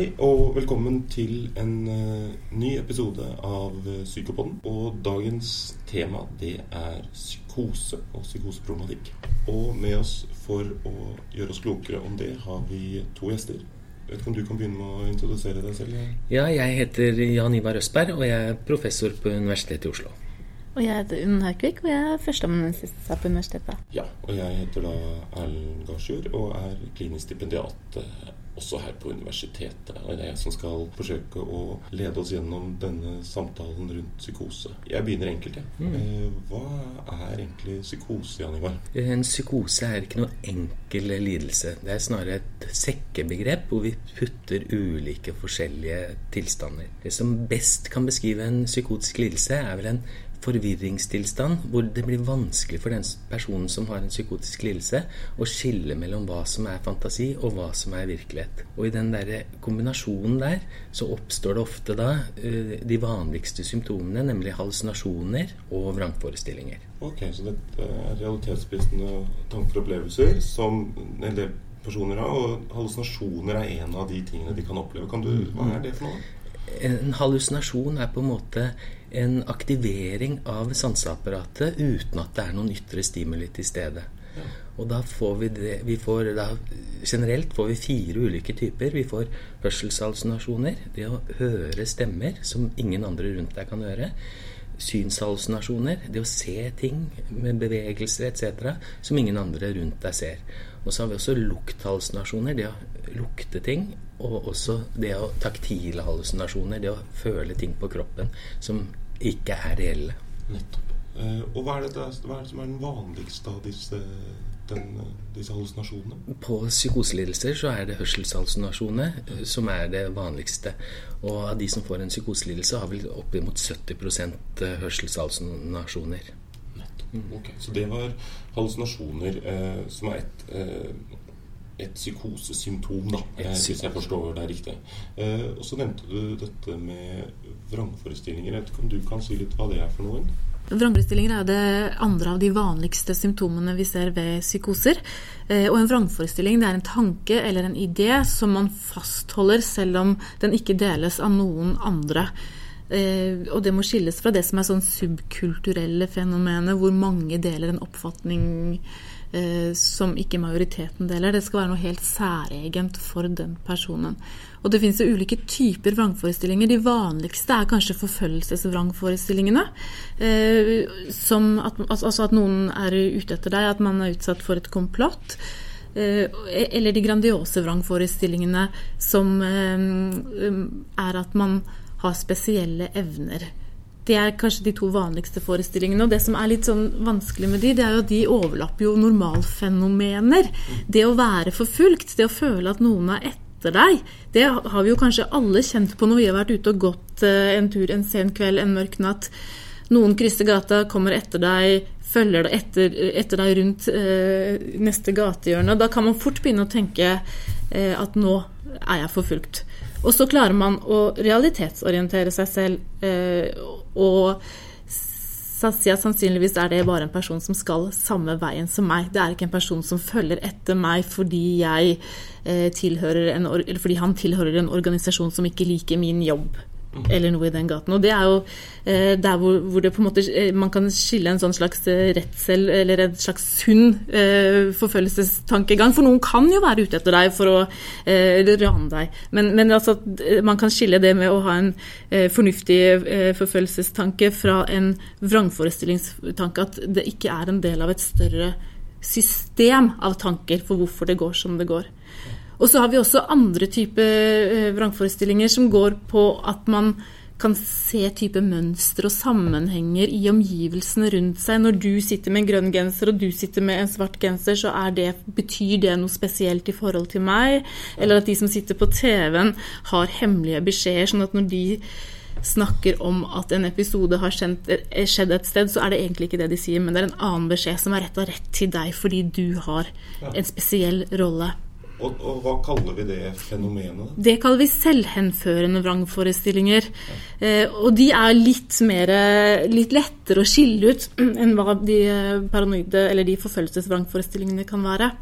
Hei og velkommen til en uh, ny episode av Psykopoden. Psykopodden. Og dagens tema det er psykose og psykoseproblematikk. Og med oss for å gjøre oss klokere om det, har vi to gjester. Jeg vet ikke om du kan begynne med å introdusere deg selv? Ja, jeg heter Jan Ivar Østberg, og jeg er professor på Universitetet i Oslo. Og jeg heter Unn Haukvik, og jeg er førsteamanuensis på universitetet. Ja, og jeg heter da Erlend Garsjord og er klinisk stipendiat eh, også her på universitetet. Og det er jeg som skal forsøke å lede oss gjennom denne samtalen rundt psykose. Jeg begynner enkelt, jeg. Ja. Mm. Eh, hva er egentlig psykose, Jan Ivar? En psykose er ikke noe enkel lidelse. Det er snarere et sekkebegrep hvor vi putter ulike forskjellige tilstander. Det som best kan beskrive en psykotisk lidelse, er vel en forvirringstilstand hvor det blir vanskelig for den personen som har en psykotisk lidelse, å skille mellom hva som er fantasi og hva som er virkelighet. Og i den der kombinasjonen der så oppstår det ofte da uh, de vanligste symptomene, nemlig hallusinasjoner og vrangforestillinger. Ok, Så dette er realitetsbevisste tanker og opplevelser som en del personer har, og hallusinasjoner er en av de tingene de kan oppleve. Kan du, hva er det for noe? En hallusinasjon er på en måte en aktivering av sanseapparatet uten at det er noen ytre stimuli til stede. Ja. Og da får vi det vi får da, Generelt får vi fire ulike typer. Vi får hørselshallusinasjoner. Det å høre stemmer som ingen andre rundt deg kan høre. Synshallusinasjoner. Det å se ting med bevegelser etc. som ingen andre rundt deg ser. Og så har vi også lukthallusinasjoner. Det å lukte ting og også det å taktile hallusinasjoner, det å føle ting på kroppen som ikke er reelle. Nettopp. Uh, og hva er, det, hva er, det, som er den vanligste av disse, den, disse hallusinasjonene? På psykoselidelser så er det hørselshallusinasjoner mm. som er det vanligste. Og av de som får en psykoselidelse, har vel oppimot 70 eh, hørselshallusinasjoner. Mm. Ok, Så det var hallusinasjoner eh, som er et et psykosesymptom, da, et psykose. hvis jeg forstår det riktig. Eh, og så nevnte du dette med vrangforestillinger. Jeg vet ikke om du kan si litt hva det er for noen? Vrangforestillinger er det andre av de vanligste symptomene vi ser ved psykoser. Eh, og en vrangforestilling er en tanke eller en idé som man fastholder selv om den ikke deles av noen andre. Eh, og det må skilles fra det som er sånn subkulturelle fenomener, hvor mange deler en oppfatning som ikke majoriteten deler. Det skal være noe helt særegent for den personen. Og det finnes jo ulike typer vrangforestillinger. De vanligste er kanskje forfølgelsesvrangforestillingene. Eh, som at, altså at noen er ute etter deg, at man er utsatt for et komplott. Eh, eller de grandiose vrangforestillingene som eh, er at man har spesielle evner. Det er kanskje de to vanligste forestillingene. Og det som er litt sånn vanskelig med de, det er jo at de overlapper jo normalfenomener. Det å være forfulgt, det å føle at noen er etter deg, det har vi jo kanskje alle kjent på når vi har vært ute og gått eh, en tur en sen kveld, en mørk natt. Noen krysser gata, kommer etter deg, følger deg etter, etter deg rundt eh, neste gatehjørne. Da kan man fort begynne å tenke eh, at nå er jeg forfulgt. Og så klarer man å realitetsorientere seg selv eh, og si sannsynligvis er det bare en person som skal samme veien som meg. Det er ikke en person som følger etter meg fordi, jeg, eh, tilhører en, fordi han tilhører en organisasjon som ikke liker min jobb eller noe i den gaten. Og det er jo eh, der hvor, hvor, det på en måte eh, man kan skille en sånn slags eh, redsel eller en slags sunn eh, forfølgelsestankegang. For noen kan jo være ute etter deg for å eh, rane deg. Men, men altså, man kan skille det med å ha en eh, fornuftig eh, forfølgelsestanke fra en vrangforestillingstanke. At det ikke er en del av et større system av tanker for hvorfor det går som det går. Og så har vi også andre typer eh, vrangforestillinger som går på at man kan se type mønstre og sammenhenger i omgivelsene rundt seg. Når du sitter med en grønn genser og du sitter med en svart genser, så det, betyr det noe spesielt i forhold til meg. Eller at de som sitter på TV-en har hemmelige beskjeder, sånn at når de snakker om at en episode har eh, skjedd et sted, så er det egentlig ikke det de sier, men det er en annen beskjed som er retta rett til deg fordi du har en spesiell rolle. Og, og, hva kaller vi det fenomenet? Det kaller vi selvhenførende vrangforestillinger. Eh, og de er litt, mer, litt lettere å skille ut enn hva de paranoide eller de forfølgelsesvrangforestillingene kan være.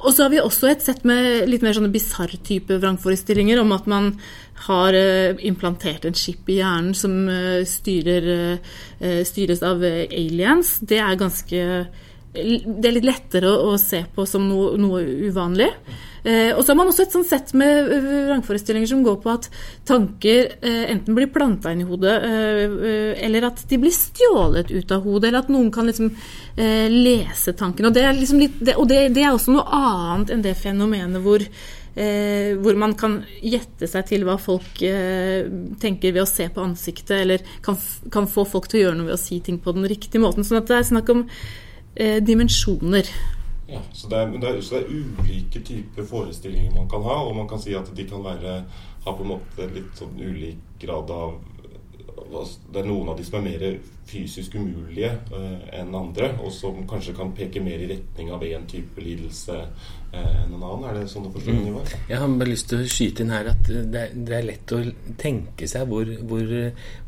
Og så har vi også et sett med litt mer sånne bisarr type vrangforestillinger om at man har eh, implantert en chip i hjernen som eh, styrer, eh, styres av aliens. Det er ganske det er litt lettere å, å se på som noe, noe uvanlig. Eh, og så har man også et sånt sett med vrangforestillinger som går på at tanker eh, enten blir planta inn i hodet, eh, eller at de blir stjålet ut av hodet, eller at noen kan liksom lese tanken. Og, det er, liksom litt, det, og det, det er også noe annet enn det fenomenet hvor Eh, hvor man kan gjette seg til hva folk eh, tenker ved å se på ansiktet, eller kan, kan, få folk til å gjøre noe ved å si ting på den riktige måten. Sånn at det er snakk om eh, dimensjoner. Ja, så det, er, det er, så det, er, ulike typer forestillinger man kan ha, og man kan si at de kan være, ha på en måte litt sånn ulik grad av Det er noen av de som er mer fysisk umulige uh, enn andre, og som kanskje kan peke mer i retning av én type lidelse Eh, enn en annen? Er det sånn å forstå? Mm. Jeg har bare lyst til å skyte inn her at det er, det er lett å tenke seg hvor, hvor,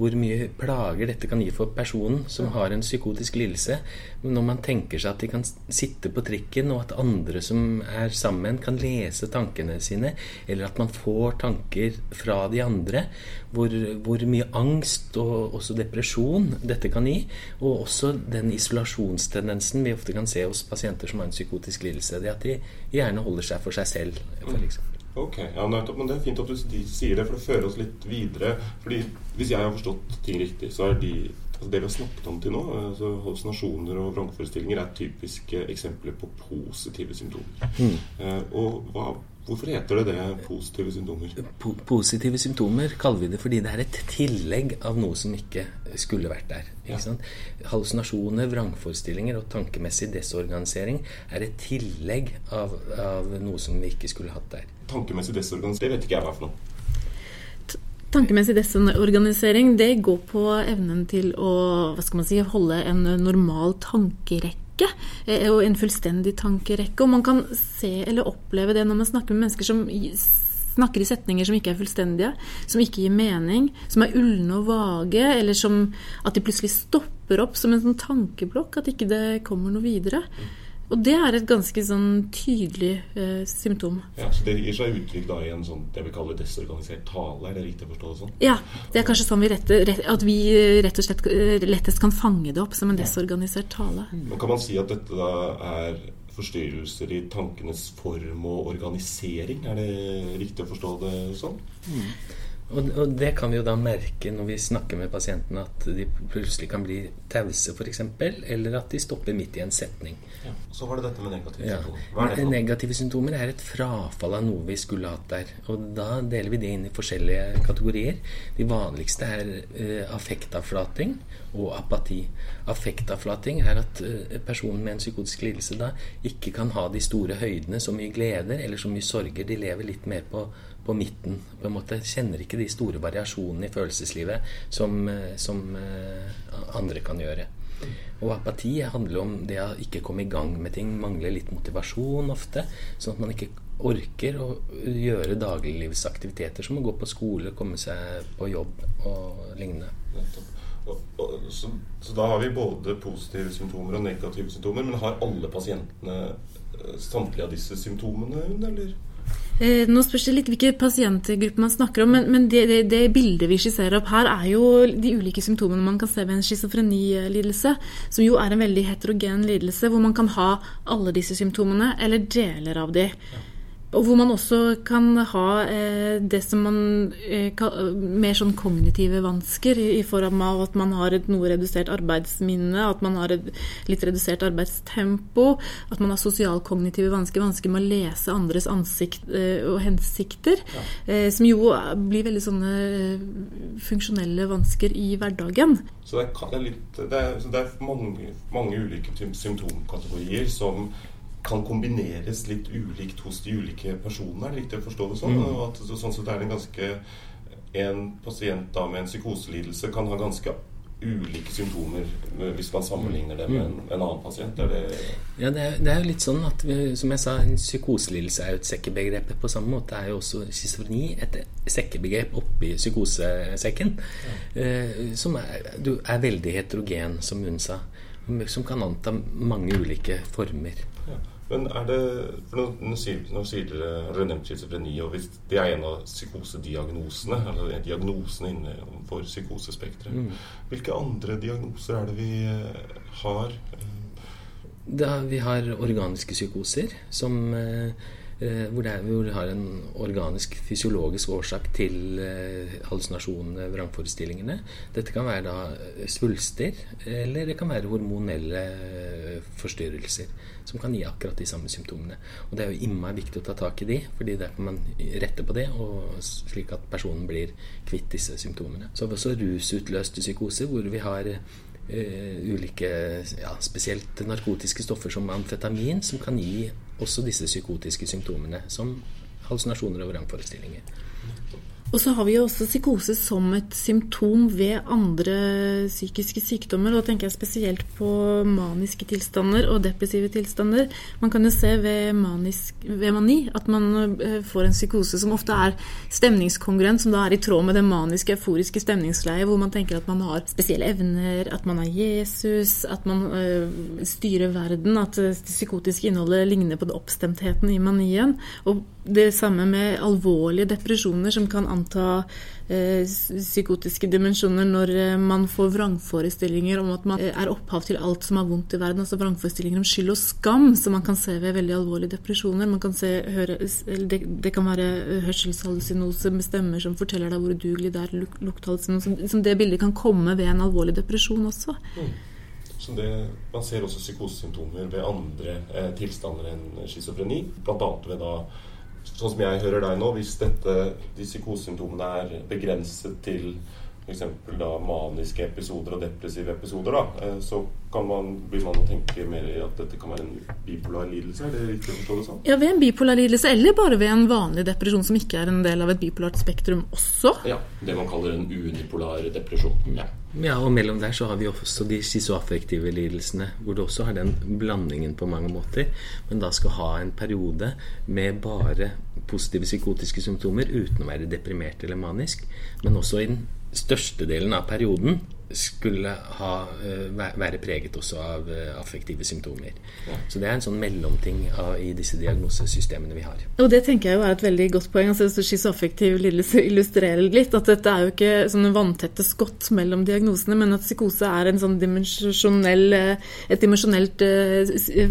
hvor, mye plager dette kan gi for personen som har en psykotisk lidelse. Når man tenker seg at de kan sitte på trikken, og at andre som er sammen, kan lese tankene sine, eller at man får tanker fra de andre, hvor, hvor mye angst og også depresjon dette kan gi, og også den isolasjonstendensen vi ofte kan se hos pasienter som har en psykotisk lidelse. det at de gjerne holder seg for seg selv, for. Ok, ja, nettopp, men Det er fint at du sier det, for det fører oss litt videre. fordi Hvis jeg har forstått ting riktig, så er de, altså det vi har snakket om til nå, altså hallusinasjoner og vrangforestillinger, er typiske eksempler på positive symptomer. Mm. Eh, og hva, Hvorfor heter det det positive symptomer? Po positive symptomer kaller vi det fordi det er et tillegg av noe som ikke skulle vært der. Ja. Hallusinasjoner, vrangforestillinger og tankemessig desorganisering er et tillegg av, av, noe som vi ikke skulle hatt der. Tankemessig desorganisering, det vet ikke jeg hva for noe. Tankemessig desorganisering det går på evnen til å hva skal man si, holde en normal tankerekke tankerekke, eh, og en fullstendig tankerekke. Og man kan se eller oppleve det når man snakker med mennesker som snakker i setninger som ikke er fullstendige, som ikke gir mening, som er ulne og vage, eller som at de plutselig stopper opp som en sånn tankeblokk, at ikke det kommer noe videre. Og det er et ganske sånn tydelig eh, symptom. Ja, Så det gir seg uttrykk da i en sånn det vi kaller desorganisert tale? Er det riktig å forstå det sånn? Ja, det er kanskje sånn vi rette, rett, at vi rett og slett eh, lettest kan fange det opp som en desorganisert tale. Men Kan man si at dette da er forstyrrelser i tankenes form og organisering? Er det riktig å forstå det sånn? Mm. Og, og, det kan vi jo da merke når vi snakker med pasientene, at de plutselig kan bli tause f.eks., eller at de stopper midt i en setning. Ja. Så var det dette med negative ja. symptomer. Er det? Negative symptomer er et frafall av noe vi skulle hatt der. Og da deler vi det inn i forskjellige kategorier. De vanligste er uh, affektavflating og apati. Affektavflating er at uh, personen med en psykotisk lidelse da ikke kan ha de store høydene, så mye gleder eller så mye sorger. De lever litt mer på på midten. på en måte Kjenner ikke de store variasjonene i følelseslivet som, eh, som uh, andre kan gjøre. Og apati handler om det å ikke komme i gang med ting, mangle litt motivasjon ofte. Sånn at man ikke orker å gjøre dagliglivsaktiviteter som å gå på skole, komme seg på jobb og lignende. Så, så, da har vi både positive symptomer og negative symptomer. Men har alle pasientene eh, samtlige av disse symptomene, eller? Eh, nå spørs det litt hvilke pasientgrupper man snakker om, men, men det, det, det, bildet vi skisserer opp her, er jo de ulike symptomene man kan se ved en schizofrenilidelse, som jo er en veldig heterogen lidelse, hvor man kan ha alle disse symptomene, eller deler av de. Ja. Og hvor man også kan ha eh, det som man eh, Mer sånn kognitive vansker, i, i, form av at man har et noe redusert arbeidsminne, at man har et litt redusert arbeidstempo, at man har sosialkognitive vansker, vansker med å lese andres ansikt eh, og hensikter, ja. Eh, som jo blir veldig sånne eh, funksjonelle vansker i hverdagen. Så det er, litt, det er, det er mange, mange ulike symptomkategorier som kan kombineres litt ulikt hos de ulike personene. Er det riktig å forstå det sånn? Mm. At, sånn sett er det en ganske En pasient da med en psykoselidelse kan ha ganske ulike symptomer hvis man sammenligner det med en, mm. en annen pasient? Er det ja, det er, det er, jo litt sånn at vi, som jeg sa, en psykoselidelse er jo et sekkebegrep. På samme måte er jo også schizofreni et sekkebegrep oppi psykosesekken. Ja. Eh, som er, du er veldig heterogen, som hun sa. Som kan anta mange ulike former. Ja. Men er det for Nå, sier, nå sier dere, har dere nevnt schizofreni, og hvis det er en av psykosediagnosene, eller diagnosene innenfor psykosespekteret, mm. hvilke andre diagnoser er det vi eh, har? Da, vi har organiske psykoser som eh, Eh, hvor, er, hvor, det har en organisk, fysiologisk årsak til eh, hallusinasjonene, vrangforestillingene. Dette kan være da eh, svulster, eller det kan være hormonelle forstyrrelser som kan gi akkurat de samme symptomene. Og Det er jo innmari viktig å ta tak i de, fordi der kan man rette på det, slik at personen blir kvitt disse symptomene. Så har vi også rusutløste psykoser, hvor vi har uh, ulike, ja, spesielt narkotiske stoffer som amfetamin, som kan gi også disse psykotiske symptomene, som hallusinasjoner og vrangforestillinger. Og så har vi jo også psykose som et symptom ved andre psykiske sykdommer. Da tenker jeg spesielt på maniske tilstander og depressive tilstander. Man kan jo se ved, manisk, ved mani at man eh, får en psykose som ofte er stemningskongruent, som da er i tråd med det maniske, euforiske stemningsleiet, hvor man tenker at man har spesielle evner, at man er Jesus, at man øh, styrer verden, at det psykotiske innholdet ligner på det oppstemtheten i manien. Og det samme med alvorlige depresjoner som kan anta eh, psykotiske dimensjoner når eh, man får vrangforestillinger om at man eh, er opphav til alt som er vondt i verden. Altså vrangforestillinger om skyld og skam, som man kan se ved veldig alvorlige depresjoner. Man kan se, høre, det, det, kan være hørselshallusinose med stemmer som forteller deg hvor udugelig det er, lukthallusinose som, som, Det bildet kan komme ved en alvorlig depresjon også. Mm. Så det, Man ser også psykosesymptomer ved andre eh, tilstander enn schizofreni. Bl.a. ved da sånn som jeg hører deg nå, hvis dette, de psykosesymptomene er begrenset til f.eks. maniske episoder og depressive episoder, da, eh, så kan man, blir man å tenke mer i at dette kan være en bipolar lidelse? Er det riktig å forstå det sånn? Ja, ved en bipolar lidelse, eller bare ved en vanlig depresjon som ikke er en del av et bipolart spektrum også. Ja, det man kaller en unipolar depresjon. Ja. Ja, og mellom der så har vi også de schizoaffektive lidelsene, hvor du også har den blandingen på mange måter, men da skal ha en periode med bare positive psykotiske symptomer uten å være deprimert eller manisk, men også i den største delen av perioden skulle ha, eh, være preget også av eh, affektive symptomer. Ja. Så det er en sånn mellomting av, i disse diagnosesystemene vi har. Og det tenker jeg jo er et veldig godt poeng. altså Schizoaffektiv lidelse illustrerer litt at dette er jo ikke sånne vanntette skott mellom diagnosene, men at psykose er en sånn dimensjonell, eh, et dimensjonelt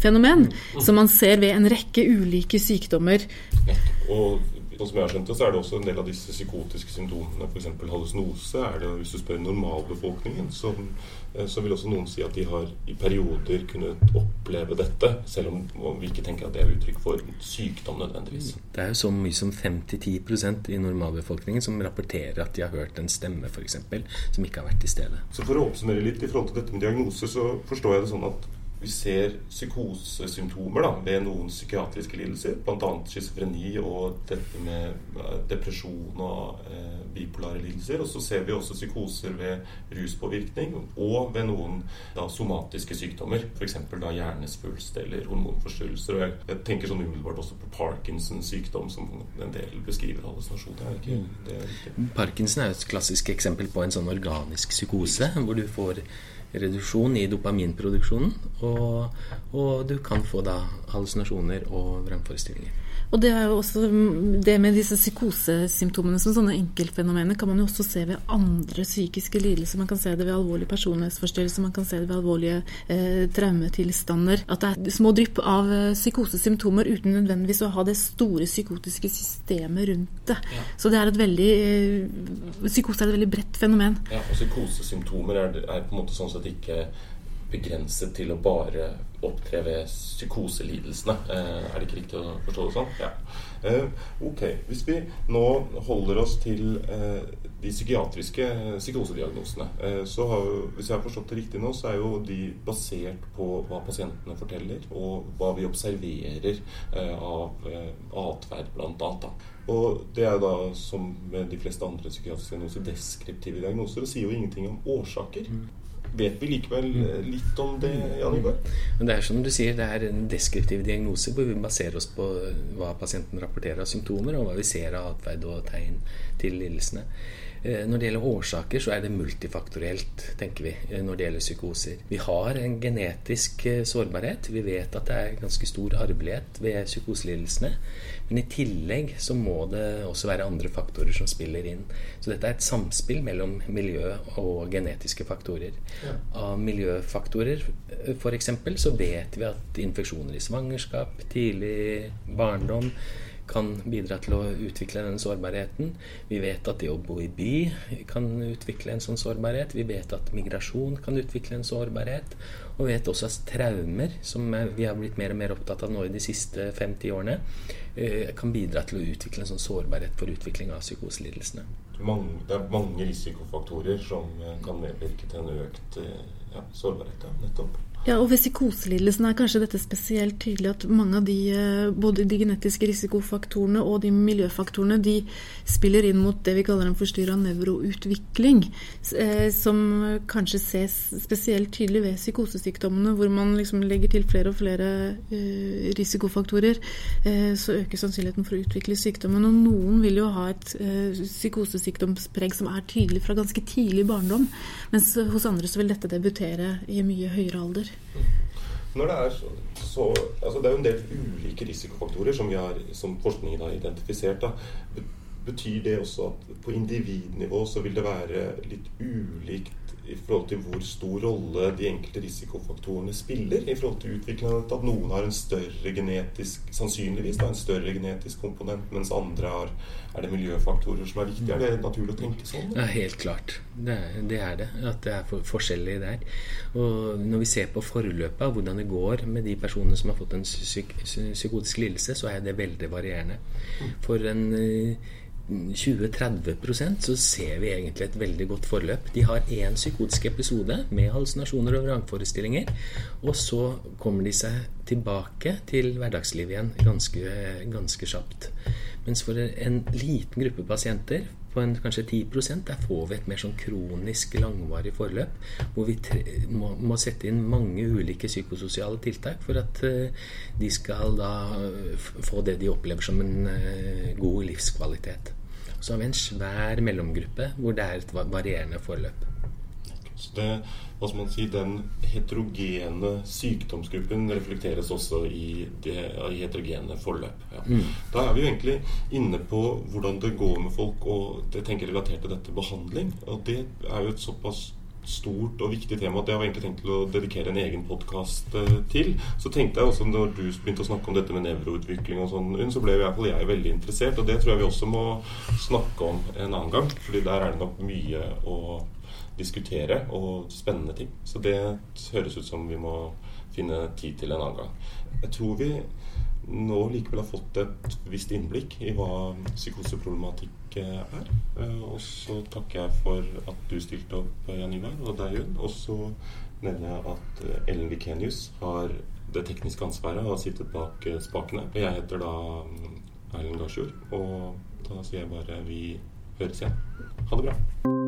fenomen mm. som man ser ved en rekke ulike sykdommer. Og Sånn som jeg har skjønt det, så er det også en del av disse psykotiske symptomene, f.eks. hallusinose. er det, Hvis du spør normalbefolkningen, så, eh, så, vil også noen si at de har i perioder kunnet oppleve dette, selv om vi ikke tenker at det er uttrykk for sykdom nødvendigvis. Det er jo så mye som 5-10% i normalbefolkningen som rapporterer at de har hørt en stemme, f.eks., som ikke har vært til stede. Så for å oppsummere litt i forhold til dette med diagnoser, så forstår jeg det sånn at vi ser psykosesymptomer da, ved noen psykiatriske lidelser, bl.a. schizofreni og dette med eh, depresjon og eh, bipolare lidelser. Og så ser vi også psykoser ved ruspåvirkning og ved noen da, somatiske sykdommer, f.eks. hjernesvulst eller hormonforstyrrelser. Og jeg, jeg, tenker sånn umiddelbart også på Parkinsons sykdom, som en del beskriver hallusinasjoner. Mm. Parkinson er et klassisk eksempel på en sånn organisk psykose, hvor du får reduksjon i dopaminproduksjonen. Og, og du kan få da hallusinasjoner og vrangforestillinger. Og det er jo også det med disse psykosesymptomene som sånne enkeltfenomener kan man jo også se ved andre psykiske lidelser. Man kan se det ved alvorlige personlighetsforstyrrelser, man kan se det ved alvorlige eh, traumetilstander. At det er små drypp av eh, psykosesymptomer uten nødvendigvis å ha det store psykotiske systemet rundt det. Ja. Så det er et veldig eh, Psykose er et veldig bredt fenomen. Ja, og psykosesymptomer er, er på en måte sånn at ikke begrenset til å bare opptre ved psykoselidelsene. Eh, er det ikke riktig å forstå det sånn? Ja. Eh, ok. Hvis vi nå holder oss til eh, de psykiatriske psykosediagnosene, så har, hvis jeg har forstått det riktig nå, så er jo de basert på hva pasientene forteller, og hva vi observerer av atferd, annet. Og det er da, som med de fleste andre psykiatriske diagnoser, deskriptive diagnoser, og sier jo ingenting om årsaker. Mm vet vi likevel eh, litt om det, Jan Ivar? Men det er som du sier, det er en deskriptiv diagnose hvor vi baserer oss på hva pasienten rapporterer av symptomer, og hva vi ser av atferd og tegn til lidelsene. Eh, når det gjelder årsaker, så er det multifaktorielt, tenker vi, eh, når det gjelder psykoser. Vi har en genetisk eh, sårbarhet. Vi vet at det er ganske stor arvelighet ved psykoselidelsene. Men i tillegg så må det også være andre faktorer som spiller inn. Så dette er et samspill mellom miljø og genetiske faktorer. Ja. Av miljøfaktorer f.eks. så vet vi at infeksjoner i svangerskap, tidlig barndom kan bidra til å utvikle den sårbarheten. Vi vet at det å bo i by kan utvikle en sånn sårbarhet. Vi vet at migrasjon kan utvikle en sårbarhet. Og vi vet også at traumer, som vi har blitt mer og mer opptatt av nå i de siste 50 årene, eh, kan bidra til å utvikle en sånn sårbarhet for utvikling av psykoselidelsene. Det er mange risikofaktorer som eh, kan medvirke til en økt eh, ja, sårbarhet. Ja, nettopp. Ja, og Ved psykoselidelsen er kanskje dette spesielt tydelig at mange av de, eh, både de genetiske risikofaktorene og de miljøfaktorene de spiller inn mot det vi kaller en forstyrra nevroutvikling, eh, som kanskje ses spesielt tydelig ved psykosesykdommene, hvor man liksom legger til flere og flere eh, risikofaktorer, så øker sannsynligheten for å utvikle sykdommen. Og noen vil jo ha et psykosesykdomspreg som er tydelig fra ganske tidlig barndom, mens hos andre så vil dette debutere i mye høyere alder. Når det er så, så altså Det er jo en del ulike risikofaktorer som, har, som forskningen har identifisert. Da. Betyr det også at på individnivå så vil det være litt ulikt i forhold til hvor stor rolle de enkelte risikofaktorene spiller i forhold til utviklingen At noen har en større genetisk sannsynligvis da, en større genetisk komponent, mens andre har er det miljøfaktorer som er viktige? Er det naturlig å tenke sånn? Ja, helt klart. Det er, det er det. At det er for, forskjellig der. Og når vi ser på forløpet av hvordan det går med de personene som har fått en psyk psykotisk lidelse, så er det veldig varierende. For en 20-30% så ser vi egentlig et veldig godt forløp. De har én psykotisk episode med hallusinasjoner og vrangforestillinger. Og så kommer de seg tilbake til hverdagslivet igjen ganske, ganske kjapt. Mens for en liten gruppe pasienter, på en, kanskje 10 der får vi et mer sånn kronisk, langvarig forløp. Hvor vi må, må, sette inn mange ulike psykososiale tiltak for at uh, de skal da få det de opplever som en uh, god livskvalitet. Så har vi en svær mellomgruppe hvor det er et varierende forløp. Så det, hva skal man si, Den heterogene sykdomsgruppen reflekteres også i, det, i heterogene forløp. Ja. Mm. Da er vi jo egentlig inne på hvordan det går med folk, og det tenker relatert til dette behandling. Og det er jo et såpass stort og viktig tema at jeg har egentlig tenkt til å dedikere en egen podkast eh, til. Så tenkte jeg også når du begynte å snakke om dette med nevroutvikling og sånn, så ble i hvert fall jeg veldig interessert. Og det tror jeg vi også må snakke om en annen gang, fordi der er det nok mye å diskutere og spennende ting. Så det høres ut som vi må finne tid til en annen gang. Jeg tror vi nå likevel har fått et visst innblikk i hva psykoseproblematikk er. Eh, og så takker jeg for at du stilte opp, Jan Ivar, og deg, Jun. Og så nevner jeg at eh, Ellen Vikenius har det tekniske ansvaret og har bak eh, spakene. Jeg heter da mm, Erlend Garsjord, og da sier jeg bare vi høres igjen. Ha det bra.